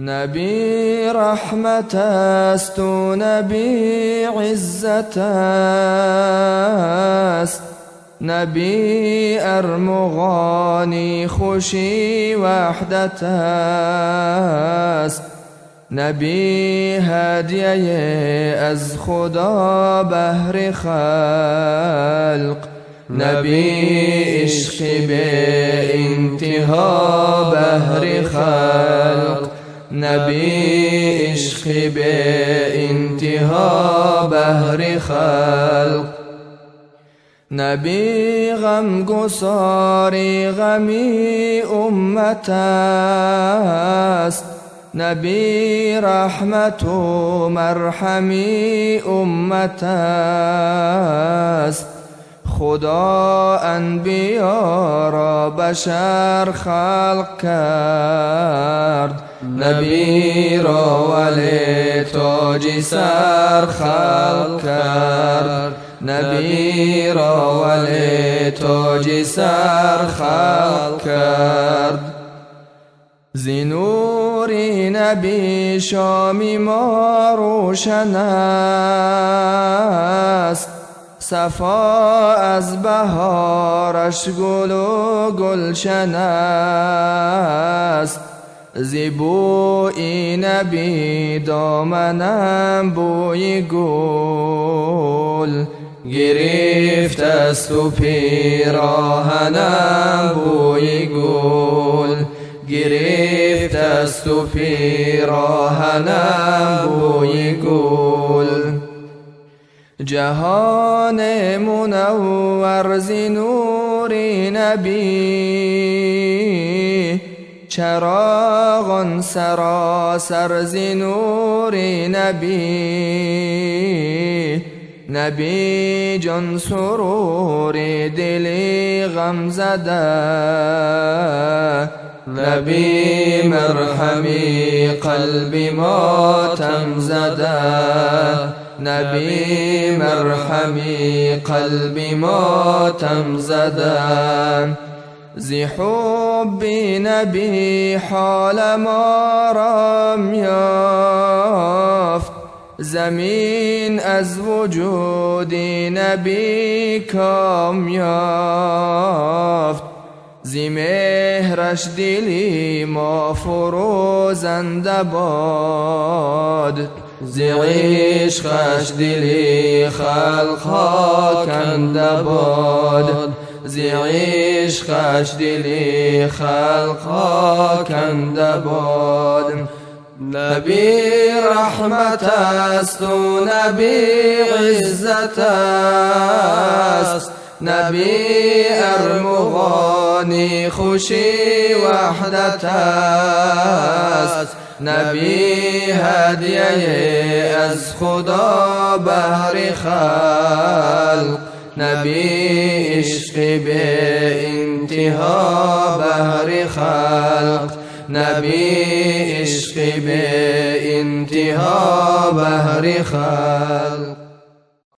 نبي رحمة است نبي عزة أست. نبي أرمغاني خشي وحدة أست. نبي هادي أز خدا بهر خلق. نبي عشق به انتها بهر خلق. نبی عشق به انتها بهر خلق. نبی غم گساری غمی امت است. نبی رحمت و مرحمی امت است. خدا انبیا را بشر خلق کرد. نبی را ولی تاج سر خلق کرد. نبی را ولی تاج سر خلق کرد. زینوری نبی شامی ما روشن است. صفا از بهارش گل و گلشن است. زیبوی نبی دامنم بوی گل. گرفت است و پیراهنم بوی گل. گرفت است و پیراهنم بوی گل. جهان منور زنور نبی. چراغ سراسر زنور نبی نبی جان سرور دلی غم زده. نبی مرحمی قلبی ماتم زده. نبی مرحمی قلبی ماتم زده. زی حب نبی حال ما رام یافت. زمین از وجود نبی کام یافت. زی مهرش دلی ما فروزنده باد زی عشقش دلی خلقها کنده باد زیعیش خش دلی خلقا کند بود نبي رحمة است و نبي عزت است. نبي ارمغاني خوشي وحدة است. نبي هدیه از خدا بهر خلق نبی عشق به انتها بهر خلق. نبی عشق به انتها بهر خلق.